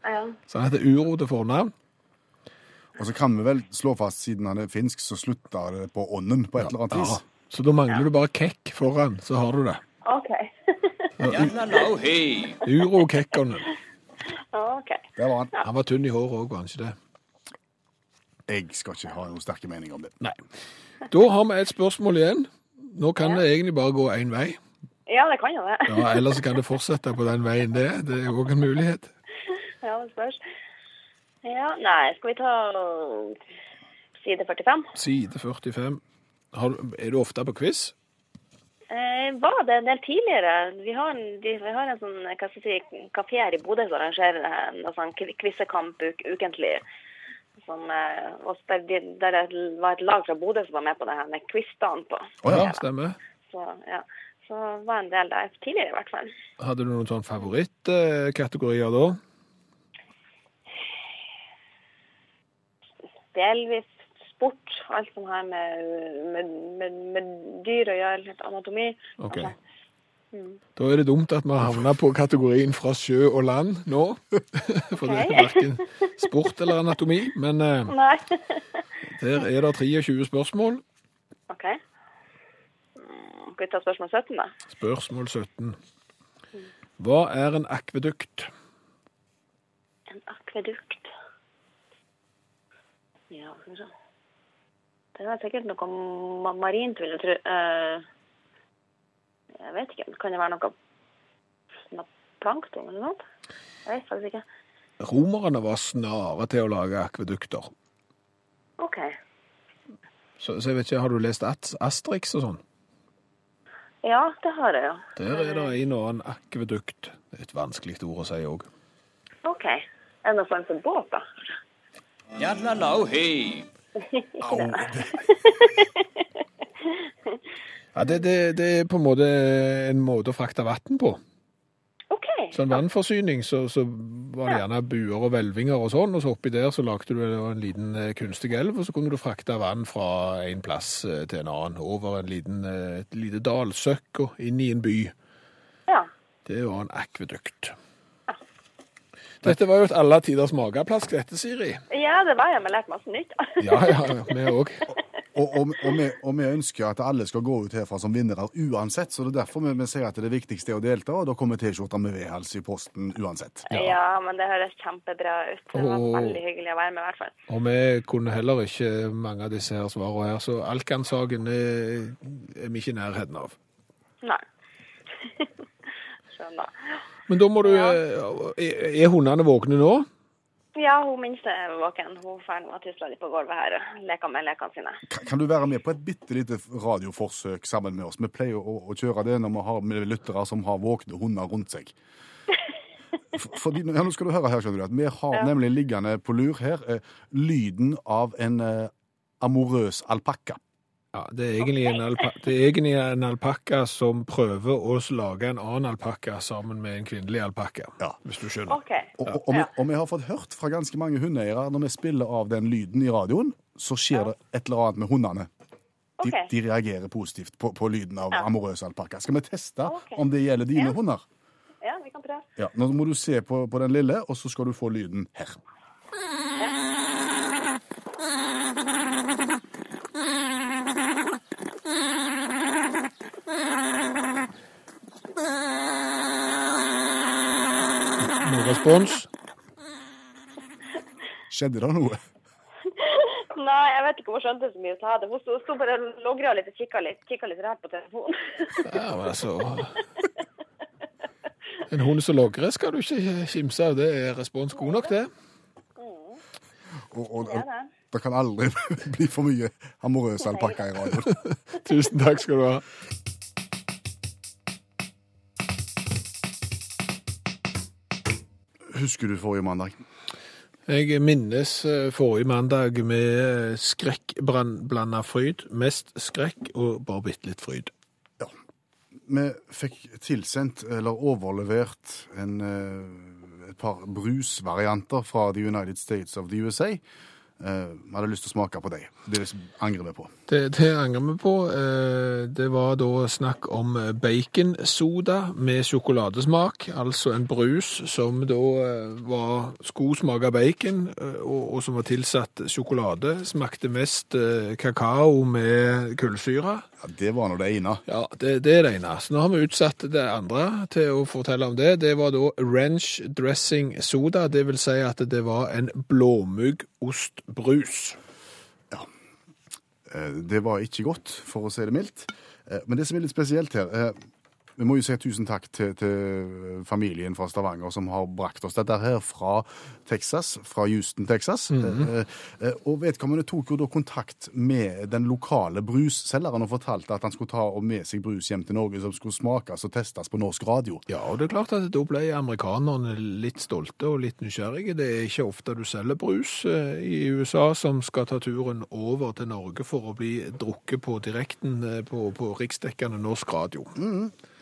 ja. Så han heter Uro til fornavn. Og så kan vi vel slå fast, siden han er finsk, så slutter det på ånden på et eller annet Ja. vis. Så da mangler du bare kekk foran, så har du det. OK. Uro Kekkonen. OK. Der var han. Han var tynn i håret òg, var han ikke det? Jeg skal ikke ha noen sterke meninger om det. Nei. Da har vi et spørsmål igjen. Nå kan det egentlig bare gå én vei. Ja, det kan jo det. Ja, Eller så kan det fortsette på den veien det. Det er òg en mulighet. Ja, det spørs. Ja, nei, skal vi ta side 45? Side 45. Har er du ofte på quiz? Eh, var det en del tidligere? Vi har en, de, vi har en sånn hva skal jeg si, kafé her i Bodø som arrangerer en sånn quizekamp uk, ukentlig. Som, eh, der, der det var et lag fra Bodø som var med på det her med quizdagen på. Å ja. Ja, stemmer. Så, ja. Så var en del der tidligere i hvert fall. Hadde du noen sånn favorittkategorier da? Delvis sport, alt som har med, med, med, med dyr å gjøre, litt anatomi. Ok. Altså, Da er det dumt at vi har havna på kategorien fra sjø og land nå. For det er verken sport eller anatomi. Men eh, Nei. der er det 23 spørsmål. OK. Mm, Skal vi ta spørsmål 17, da? Spørsmål 17. Hva er en akvedukt? En akvedukt. Ja, skal vi se. Det er sikkert noe ma marint, vil jeg tro. Jeg vet ikke. Kan det være noe, noe plankton eller noe? Jeg vet faktisk ikke. Romerne var snare til å lage akvedukter. OK. Så, så jeg vet ikke, Har du lest Ast- Asterix og sånn? Ja, det har jeg, ja. Der er det en og annen akvedukt. Et vanskelig ord å si òg. OK. Er det noe form for båt, da? Yadlalau, hei. Ja, det, det, det er på en måte en måte å frakte vann på. OK. Sånn vannforsyning, så, så var det gjerne buer og hvelvinger og sånn, og så oppi der så lagde du en liten eh, kunstig elv, og så kunne du frakte vann fra en plass eh, til en annen, over en liten, eh, et lite dalsøkk og inn i en by. Ja. Det var en akvedukt. Dette var jo et alle tiders mageplask, dette, Siri. ja, det var jeg. Vi lærte masse nytt. Ja, ja, ja, vi òg. Og, og, og, vi, og vi ønsker at alle skal gå ut herfra som vinnere uansett, så det er derfor vi, vi sier at det viktigste er å delta, og da kommer T-skjorta med vedhals i posten uansett. Ja. men det høres kjempebra ut. Det var veldig hyggelig å være med, i hvert fall. Og vi kunne heller ikke mange av disse her svarene her, så Alkan-saken er, er vi ikke i nærheten av. Nei. Skjønner. Men da må du Ja. eh, Er er hundene våkne nå? Ja, hun minste er våken. Hun får nå tusle litt på gulvet her og leker med lekene sine. Kan, kan du være med på et bitte lite radioforsøk sammen med oss? Vi pleier å, å kjøre det når vi har med lyttere som har våkne hunder rundt seg. For- Fordi, ja, nå skal du høre her, skjønner du, at Vi har Ja. nemlig liggende på lur her eh, lyden av en eh, amorøs alpakka. Ja, det er egentlig en, alpa det er egentlig en alpakka som prøver å lage en annen alpakka sammen med en kvinnelig alpakka, Ja. hvis du skjønner. OK. Og, og, og, vi, og vi har fått hørt fra ganske mange hundeeiere når vi spiller av den lyden i radioen, så skjer det et eller annet med hundene. De, okay. de reagerer positivt på, på lyden av Ja. amorøs alpakka. Skal vi teste okay. om det gjelder dine Ja. hunder? Ja, vi kan prøve. Ja, Nå må du se på, på den lille, og så skal du få lyden her. Noen respons? Skjedde det noe? Nei, jeg vet ikke om hun skjønte så mye av det. Hun sto, sto bare og logra litt og kikka litt, kikket litt rart på telefonen. Ja, men altså En hund som logrer skal du ikke kimse av. Det er respons god nok, det. Og, og, og det. det kan aldri bli for mye amorøse alpakkaer i radioen. Tusen takk skal du ha. Husker du forrige mandag? Jeg minnes eh, forrige mandag med skrekkblanda fryd. Mest skrekk og bare bitte litt fryd. Vi fikk tilsendt, eller overlevert, en, eh, et par brusvarianter fra The United States of the USA. Eh, Vi hadde lyst til å smake på dem. Det angrer vi på. Det, det angrer vi på. Eh, Det var da snakk om baconsoda med sjokoladesmak, altså en brus som da eh, var, skulle smake bacon, eh, og, og som var tilsatt sjokolade. Smakte mest eh, kakao med kullsyre. Ja, det var nå det ene. Ja, det, det er det ene. Så nå har vi utsatt det andre til å fortelle om det. Det var da ranch dressing soda, det vil si at det var en blåmuggostbrus. Ja. Det var ikke godt, for å si det mildt. Eh, Men det som er litt spesielt her eh, Vi må jo si tusen takk til, til familien fra Stavanger som har brakt oss dette her fra Texas, fra Houston, Texas. eh, eh, og vedkommende tok jo da kontakt med den lokale brusselgeren og fortalte at han skulle ta med seg brus hjem til Norge som skulle smakes og testes på norsk radio. Ja, og det er klart at da ble amerikanerne litt stolte og litt nysgjerrige. Det er ikke ofte du selger brus eh, i USA som skal ta turen over til Norge for å bli drukket på direkten eh, på, på riksdekkende norsk radio.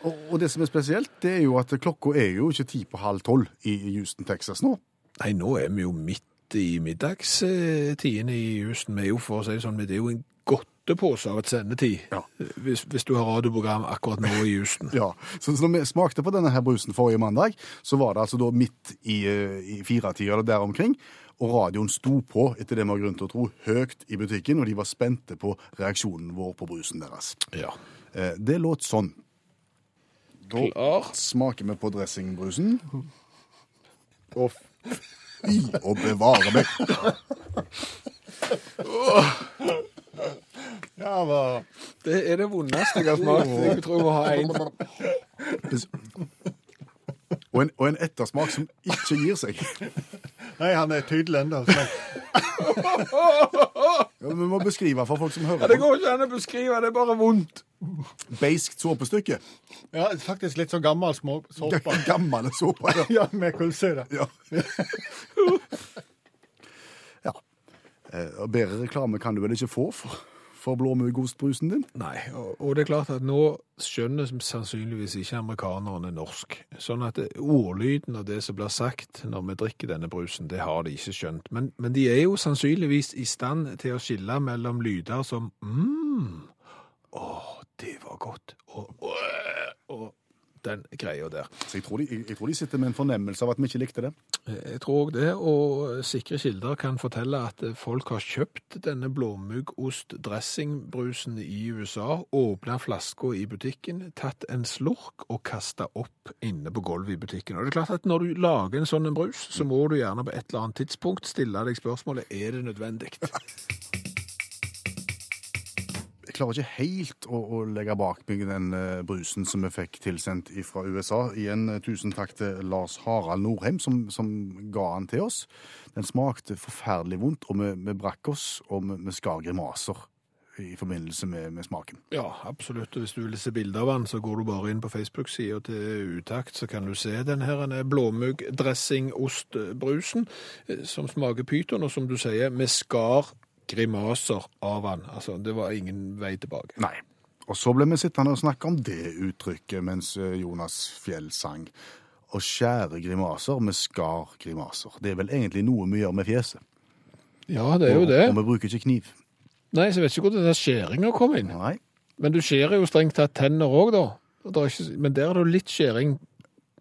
Og, og det som er spesielt, det er jo at klokka er jo ikke ti på halv tolv i Houston, Texas nå. Nei, nå er vi jo midt i middagstiden i Houston. Vi er jo, for å si det sånn, det er jo en godtepose av et sendetid. Ja. Hvis, hvis du har radioprogram akkurat nå i Houston. Ja, så, så når vi smakte på denne her brusen forrige mandag, så var det altså da midt i, eh, i firetida eller der omkring, og radioen sto på, etter det vi har grunn til å tro, høyt i butikken, og de var spente på reaksjonen vår på brusen deres. Ja. Eh, det låt sånn. Da Klar. smaker vi på dressingbrusen. Og fy å bevare meg. Ja, da. Det er det vondeste jeg har smakt. Jeg tror jeg må ha en. Og en, og en ettersmak som ikke gir seg. Nei, han er tydelig ennå. så- Ja, vi må beskrive for folk som Ja, hører det på. går ikke an å beskrive, det er bare vondt. Beiskt såpestykke. Ja, faktisk litt så gammel små såpe. Gammel såpe. Ja. Ja, med kullsyre. Ja. ja. Eh, og Bedre reklame kan du vel ikke få for, for blåmuggostbrusen din? Nei, og, og det er klart at nå skjønner sannsynligvis ikke amerikanerne norsk. Sånn at det, ordlyden av det som blir sagt når vi drikker denne brusen, det har de ikke skjønt. Men, men de er jo sannsynligvis i stand til å skille mellom lyder som mm, å, det var godt, og, og, og den greia der. Så jeg tror, de, jeg, jeg tror de sitter med en fornemmelse av at vi ikke likte det. Jeg tror òg det, og sikre kilder kan fortelle at folk har kjøpt denne blåmuggostdressingbrusen i USA, åpna flaska i butikken, tatt en slurk og kasta opp inne på gulvet i butikken. Og det er klart at Når du lager en sånn brus, så må du gjerne på et eller annet tidspunkt stille deg spørsmålet er det nødvendig. Klarer ikke helt å, å legge bak meg den eh, brusen som vi fikk tilsendt fra USA. Igjen eh, tusen takk til Lars Harald Norheim som, som ga den til oss. Den smakte forferdelig vondt, og vi, vi brakk oss, og vi, vi skar grimaser i forbindelse med, med smaken. Ja, absolutt. Hvis du vil se bilder av den, så går du bare inn på Facebook-sida til Utakt, så kan du se den her eh, som smaker pyton, og som du sier, vi skar grimaser av han. Altså, det var ingen vei tilbake. Nei. Og så ble vi sittende og snakke om det uttrykket mens eh, Jonas Fjell sang. Å skjære grimaser med skar grimaser. Det er vel egentlig noe vi gjør med fjeset. Ja, det er jo det. Og vi bruker ikke kniv. Nei, så jeg vet ikke hvor den skjæringa kom inn. Nei. Men du skjærer jo strengt tatt tenner òg, da. Og ikke, men der er det jo litt skjæring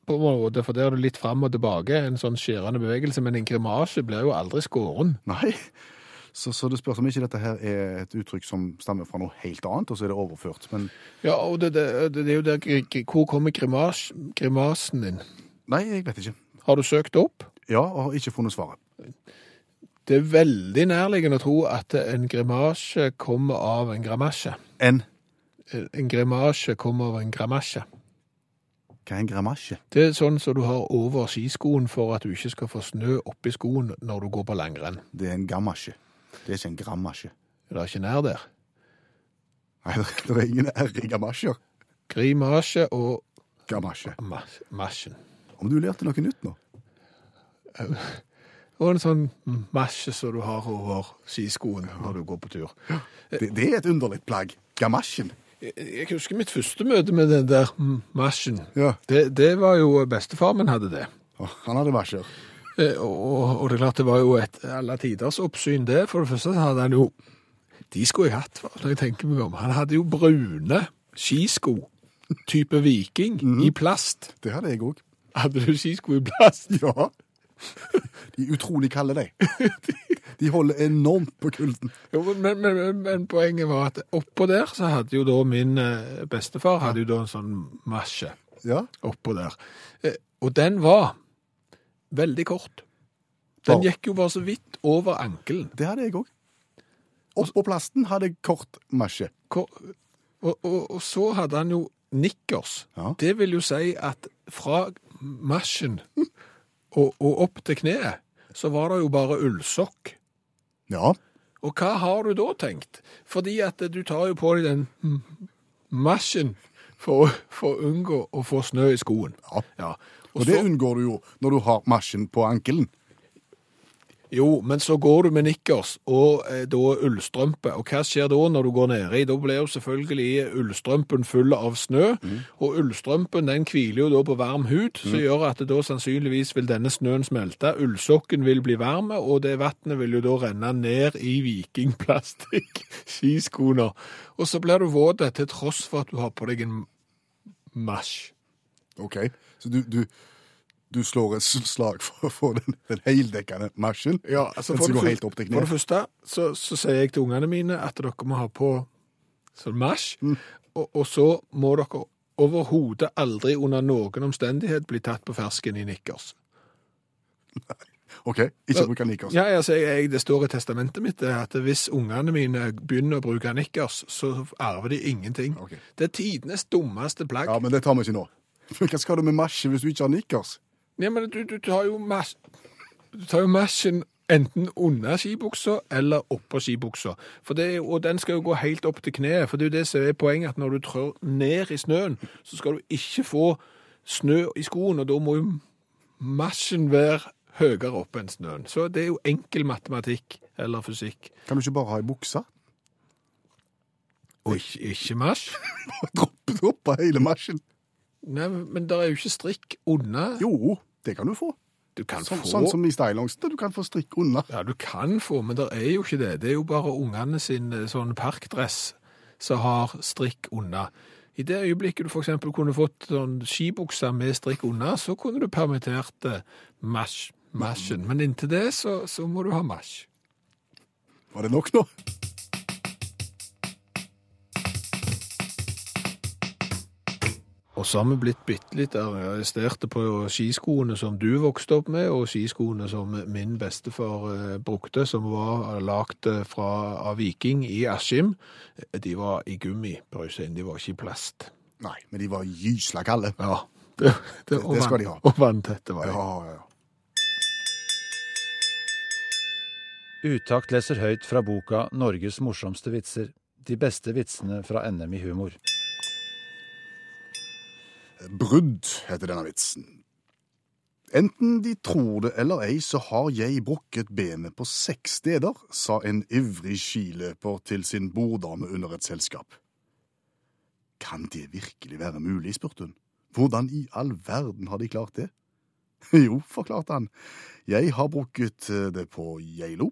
på en måte, for der er det litt fram og tilbake, en sånn skjærende bevegelse. Men en grimasje blir jo aldri skåren. Nei. Så, så det spørs om ikke dette her er et uttrykk som stammer fra noe helt annet, og så er det overført. Men Ja, og det, det, det er jo der Hvor kommer grimas, grimasen din? nei, jeg vet ikke. Har du søkt opp? Ja, og har ikke funnet svaret. Det er veldig nærliggende å tro at en grimasje kommer av en gramasje. En En grimasje kommer av en gramasje. Hva er en gramasje? Det er sånn som du har over skiskoen for at du ikke skal få snø oppi skoen når du går på langrenn. Det er en gamasje. Det er ikke en grammasje. Det er ikke nær der. Nei, det er ingen r i gamasjer. Grimasje og Gamasje. mas- masjen. Om du lærte noe nytt nå? Og en sånn masje som du har over skiskoen når du går på tur. Det, det er et underlig plagg. Gamasjen. Jeg, jeg husker mitt første møte med den der masjen. Ja. Det, det var jo bestefar min hadde det. Å, Han hadde masjer. Eh, Og, og det er klart det var jo et alle tiders oppsyn det. For det første så hadde han jo De skulle jeg hatt, når jeg tenker meg om. Han hadde jo brune skisko, type viking, i plast. Det hadde jeg òg. Hadde du skisko i plast? Ja. De er utrolig kalde, de. De holder enormt på kulden. Jo, men, men, men, men poenget var at oppå der så hadde jo da min eh, bestefar hadde jo da en sånn masje Ja. oppå der. Eh, Og den var veldig kort. Den gikk jo bare så vidt over ankelen. Det hadde jeg òg. Oppå plasten hadde jeg kort masje. Ko- Og, og, og så hadde han jo nikkers, Ja. det vil jo si at fra marsjen og, og opp til kneet, så var det jo bare ullsokk. Ja. Og hva har du da tenkt? Fordi at du tar jo på deg den marsjen for, å- for å unngå å få snø i skoen. Ja. Ja. Og det unngår du jo når du har marsjen på ankelen. Jo, men så går du med nikkers og eh, da ullstrømpe. Og hva skjer da når du går nedi? Da blir jo selvfølgelig ullstrømpen full av snø. Og ullstrømpen den hviler jo da på varm hud, som gjør at det da sannsynligvis vil denne snøen smelte. Ullsokken vil bli varme, og det vannet vil jo da renne ned i vikingplastikk skiskoene. Og så blir du våt til tross for at du har på deg en marsj. Ok, så du, du, du slår et slag for, for den, den heldekkende marsjen? Ja, altså for det, helt opp til for det første så, så sier jeg til ungene mine at dere må ha på sånn marsj, Mm. og, og så må dere overhodet aldri under noen omstendighet bli tatt på fersken i nikkers. Ok, ikke bruke nikkers. Ja, altså, jeg, det står i testamentet mitt at hvis ungene mine begynner å bruke nikkers, så arver de ingenting. Okay. Det er tidenes dummeste plagg. Ja, men det tar vi ikke nå. Hva skal du med marsje hvis du ikke har nikkers? Ja, men du, du tar jo mas du tar jo marsjen enten under skibuksa eller oppå skibuksa. Det, og den skal jo gå helt opp til kneet, for det er jo det som er poenget, at når du trør ned i snøen, så skal du ikke få snø i skoen, og da må jo marsjen være høyere opp enn snøen. Så det er jo enkel matematikk eller fysikk. Kan du ikke bare ha i buksa? Og ikke, ikke marsj. Droppe, droppe hele marsjen? Nei, men det er jo ikke strikk unna. Jo, det kan du få. Du kan Sånn, få... sånn som i stylongsen, du kan få strikk unna. Ja, du kan få, men det er jo ikke det. Det er jo bare ungene sin eh, sånn parkdress som har strikk unna. I det øyeblikket du eksempel kunne fått sånn skibukser med strikk unna, så kunne du permittert masj, masjen. Men inntil det så, så må du ha masj. Var det nok nå? Og så har vi blitt bitte litt arresterte på skiskoene som du vokste opp med, og skiskoene som min bestefar eh, brukte, som var lagd eh, av Viking i Askim. De var i gummi, Brøystein. De var ikke i plast. Nei, men de var gysla kalde. Ja, det, det, det, det skal de ha. Og vanntette var de. Ja, ja, ja. Utakt leser høyt fra boka 'Norges morsomste vitser'. De beste vitsene fra NM i humor. Brudd heter denne vitsen. Enten de tror det eller ei, så har jeg brukket benet på seks steder, sa en ivrig skiløper til sin borddame under et selskap. Kan det virkelig være mulig, spurte hun. Hvordan i all verden har de klart det? Jo, forklarte han, jeg har brukket eh, det på Geilo,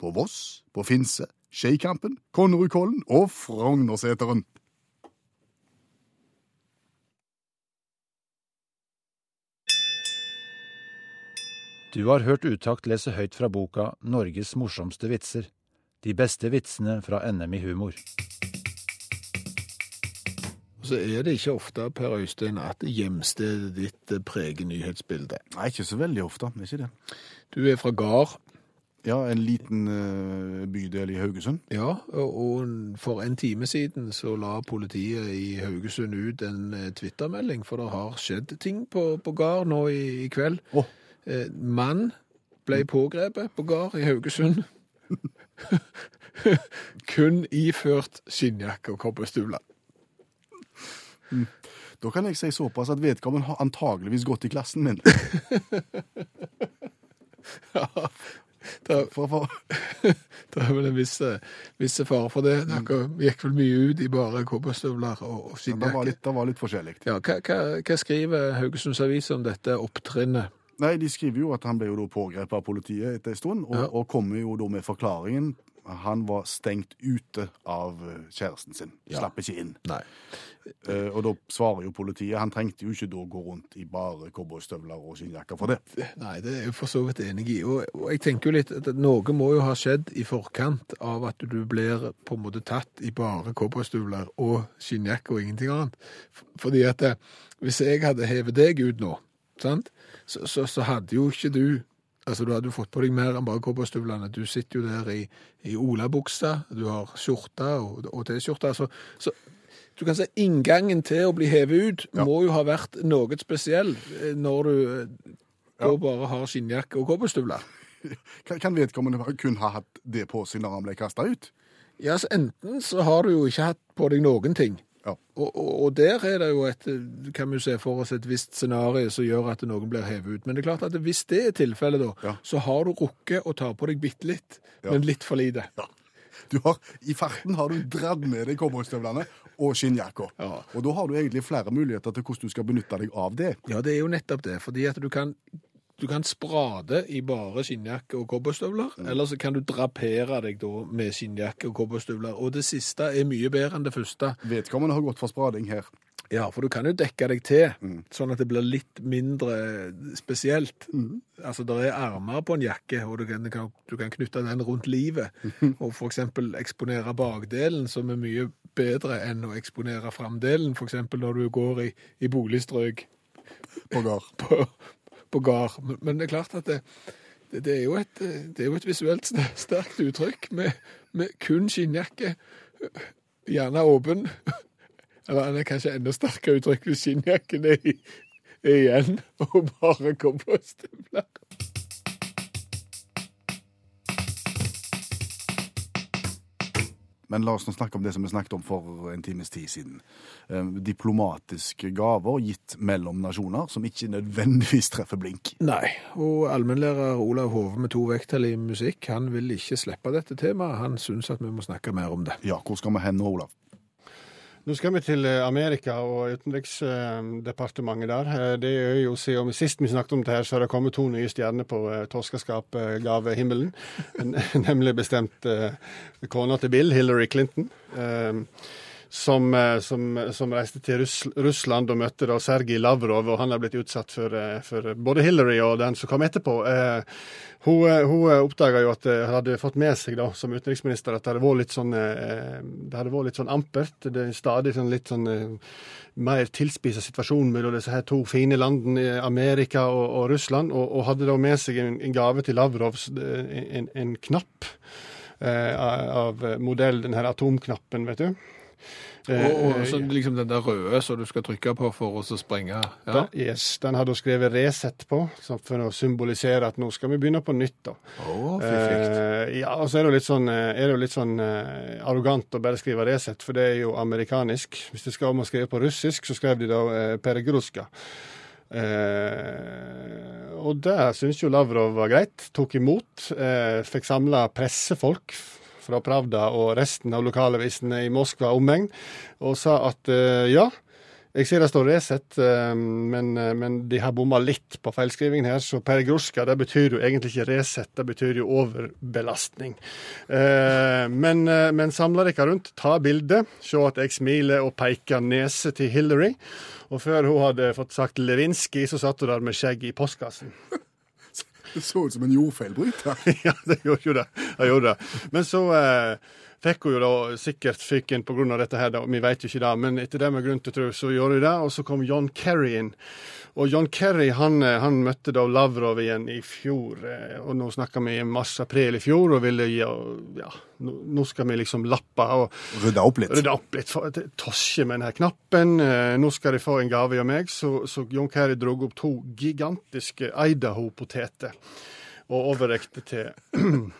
på Voss, på Finse, Skeikampen, Konnerudkollen og Frognerseteren. Du har hørt Utakt lese høyt fra boka 'Norges morsomste vitser'. De beste vitsene fra NM i humor. Så er det ikke ofte, Per Øystein, at hjemstedet ditt eh, preger nyhetsbildet. Nei, ikke så veldig ofte, ikke det? Du er fra Gard, Ja, en liten eh, bydel i Haugesund. ja, og for en time siden så la politiet i Haugesund ut en twittermelding, Twitter-melding, for det har skjedd ting på, på Gard nå i, i kveld. Åh. Eh, mann ble pågrepet på Gard i Haugesund. Kun iført skinnjakke og kobberstøvler. Da kan jeg si såpass at vedkommende har antageligvis gått i klassen min. Det, For, for, det er vel en viss, viss fare for det. Dere gikk vel mye ut i bare kobberstøvler og, og det, var skinnjakke. litt, det var litt forskjellig. Ja, hva, hva, hva skriver Haugesunds Avis om dette opptrinnet? Nei, De skriver jo at han ble jo da pågrepet av politiet etter en stund, og, Ja. og kommer jo da med forklaringen. Han var stengt ute av eh, kjæresten sin. Ja. Slapp ikke inn. Eh, og da svarer jo politiet Han trengte jo ikke da gå rundt i bare cowboystøvler og skinnjakker for det. Nei, det er jeg for så vidt enig i. Og, og jeg tenker jo litt at noe må jo ha skjedd i forkant av at du blir på en måte tatt i bare cowboystøvler og skinnjakke og ingenting annet. Fordi at eh, hvis jeg hadde hevet deg ut nå, sant, så, så, så hadde jo ikke du Altså, Du hadde jo fått på deg mer enn bare cowboystøvlene. Du sitter jo der i, i olabuksa, du har skjorte og, og T-skjorte. Så, så du kan si inngangen til å bli hevet ut må jo ha vært noe spesiell eh, når du eh, da bare har skinnjakke og cowboystøvler. Kan vedkommende kun ha hatt det på seg når han ble kasta ut? Ja, så enten så har du jo ikke hatt på deg noen ting. Ja. Og, og, og der er det jo et, kan vi se for oss et visst scenario som gjør at noen blir hevet ut. Men det er klart at hvis det er tilfellet da, Ja. så har du rukket å ta på deg bitte litt, Ja. men litt for lite. Du har, I farten har du dratt med deg cowboystøvlene og skinnjakka. Ja. Og da har du egentlig flere muligheter til hvordan du skal benytte deg av det. Ja, det er jo nettopp det, fordi at du kan, du kan sprade i bare skinnjakke og cowboystøvler, eller så kan du drapere deg da med skinnjakke og cowboystøvler, og det siste er mye bedre enn det første. Vedkommende har gått for sprading her. Ja, for du kan jo dekke deg til, sånn at det blir litt mindre spesielt. Altså, det er armer på en jakke, og du kan, du kan, knytte den rundt livet, og for eksempel eksponere bakdelen, som er mye bedre enn å eksponere framdelen, for eksempel når du går i, i boligstrøk På gard. på, på gard. Men, men det er klart at det, det, det, er jo et, det er jo et visuelt sterkt uttrykk med, med kun skinnjakke, gjerne åpen. Eller det er kanskje enda sterkere uttrykk hvis skinnjakken er, er igjen, og bare cowboystøvler. Men la oss nå snakke om det som vi snakket om for en times tid siden. Eh, Diplomatiske gaver gitt mellom nasjoner som ikke nødvendigvis treffer blink. Nei, og allmennlærer Olav Hove med to vekttall i musikk, han vil ikke slippe dette temaet. Han syns at vi må snakke mer om det. Ja, hvor skal vi hen nå, Olav? Nå skal vi til eh, Amerika og utenriksdepartementet der. Eh, Det er jo siden Sist vi snakket om det her, så har det kommet to nye stjerner på torskeskapgavehimmelen. Nemlig bestemt eh, kona til Bill, Hillary Clinton. Som, eh, som, som reiste til Russ Russland og møtte da Sergij Lavrov, og han er blitt utsatt for, eh, for både Hillary og den som kom etterpå. Eh, Hun, eh, hun oppdaga jo at hun hadde fått med seg da, som utenriksminister at det hadde vært litt sånn, det hadde vært litt sånn ampert. Det er stadig sånn litt sånn mer tilspissa situasjon mellom disse her to fine landene, Amerika og, og Russland, og, og hadde da med seg en, en gave til Lavrovs, eh, en, en knapp av modell, den her atomknappen, vet du. Eh, Og, og så liksom den der røde som du skal trykke på for å sprenge. Ja. Yes, den hadde du skrevet Resett på, for å symbolisere at nå skal vi begynne på nytt. da. Oh. Eh, ja, og så er det jo litt sånn, eh, det jo litt sånn eh, arrogant å bare skrive Resett, for det er jo amerikanisk. Hvis det skal om å skrive på russisk, så skrev de da eh, Peregruska. Eh, og det syns jo Lavrov var greit. Tok imot. Eh, fikk samla pressefolk fra Pravda og resten av lokalavisene i Moskva omegn, og sa at eh, ja, jeg ser det står Resett, eh, men, eh, men de har bomma litt på feilskrivingen her. Så peregrosjka det betyr jo egentlig ikke Resett, det betyr jo overbelastning. Men men samla dere rundt, ta bilde, se at jeg smiler og peker nese til Hillary. Og før hun hadde fått sagt Lewinsky, så satt hun der med skjegg i postkassen. Det så ut som en jordfeilbryter. ja, det gjorde jo det. det. Men så eh, fikk hun jo da sikkert fyken av dette her, da. vi vet jo ikke det. Men etter det med grunn til å tro, så gjorde hun det. Og så kom John Kerry inn. Og John Kerry han, eh, han møtte da Lavrov igjen i fjor. eh, Og nå snakker vi i mars-april i fjor, og ville gi Ja, nå, skal vi liksom lappe og Rydde opp litt. rydde opp litt. Tosje med denne knappen. Eh, Nå skal de få en gave av meg. Så, så John Kerry dro opp to gigantiske Idaho-poteter og overrekte til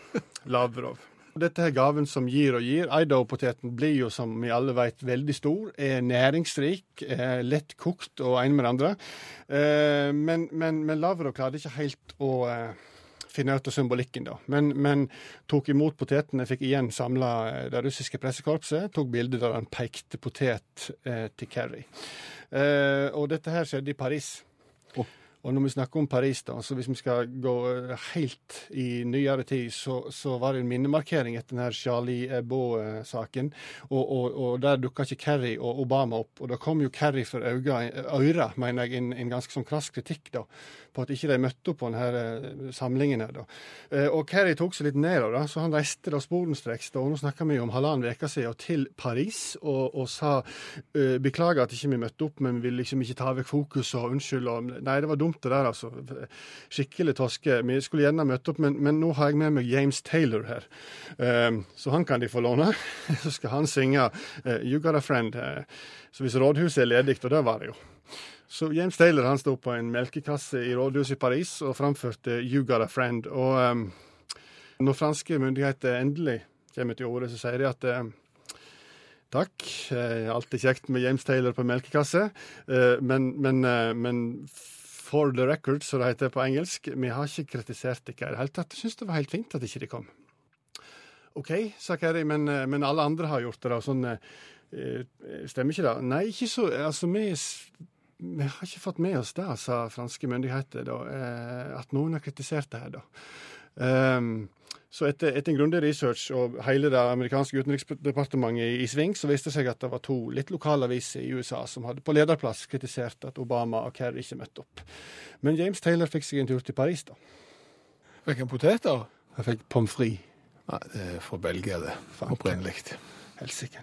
Lavrov. Dette er gaven som gir og gir. Idaho-poteten blir jo, som vi alle vet, veldig stor. Er næringsrik, er lett kokt og en med det andre. Eh, Men, men, men Lavrov klarte ikke helt å eh, finne ut av symbolikken, da. Men, men tok imot potetene, fikk igjen samla det russiske pressekorpset. Tok bilde der han pekte potet eh, til Kerry. Eh, og dette her skjedde i Paris. Og når vi snakker om Paris, da, så hvis vi skal gå eh, helt i nyere tid, så, så var det en minnemarkering etter denne Charlie Hebdo-saken. Og, og, og der dukka ikke Kerry og Obama opp. Og da kom jo Kerry for øyre, mener jeg, en, en ganske sånn krass kritikk da, på at ikke de møtte opp på denne eh, samlingen. her da. Eh, Og Kerry tok seg litt nedover, da, så han reiste da sporenstreks da, og nå snakker vi om halvannen uke siden, til Paris og, og sa eh, beklager at ikke vi møtte opp, men vi vil liksom ikke ta vekk fokus og unnskyld. Og, nei, det var dumt det der, altså. Skikkelig toske. Vi skulle gjerne møtt opp, men, men nå har jeg med meg James Taylor her. Så han kan de få låne. Så skal han synge You Got a Friend. Så hvis rådhuset er ledig, og det var det jo. Så James Taylor han sto på en melkekasse i rådhuset i Paris og framførte You Got a Friend. Og um, når franske myndigheter endelig kommer til orde, så sier de at eh, Takk. Eh, Alltid kjekt med James Taylor på melkekasse. Uh, Men, men, uh, men for the record, som det heter på engelsk, vi har ikke kritisert dere i det hele tatt. Jeg syns det var helt fint at ikke de kom. OK, sa Kerry, men, men alle andre har gjort det, da. Sånn, eh, stemmer ikke det? Nei, ikke så Altså, vi, vi har ikke fått med oss det, sa franske myndigheter, da. eh, At noen har kritisert det her, da. Um, så etter, etter en grundig research og hele det amerikanske utenriksdepartementet i, i sving, så viste det seg at det var to litt lokale aviser i USA som hadde på lederplass kritisert at Obama og Kerry ikke møtte opp. Men James Taylor fikk seg en tur til Paris, da. Fikk han poteter? Han fikk pommes frites. Nei, det er fra Belgia, det. Opprinnelig. Helsike.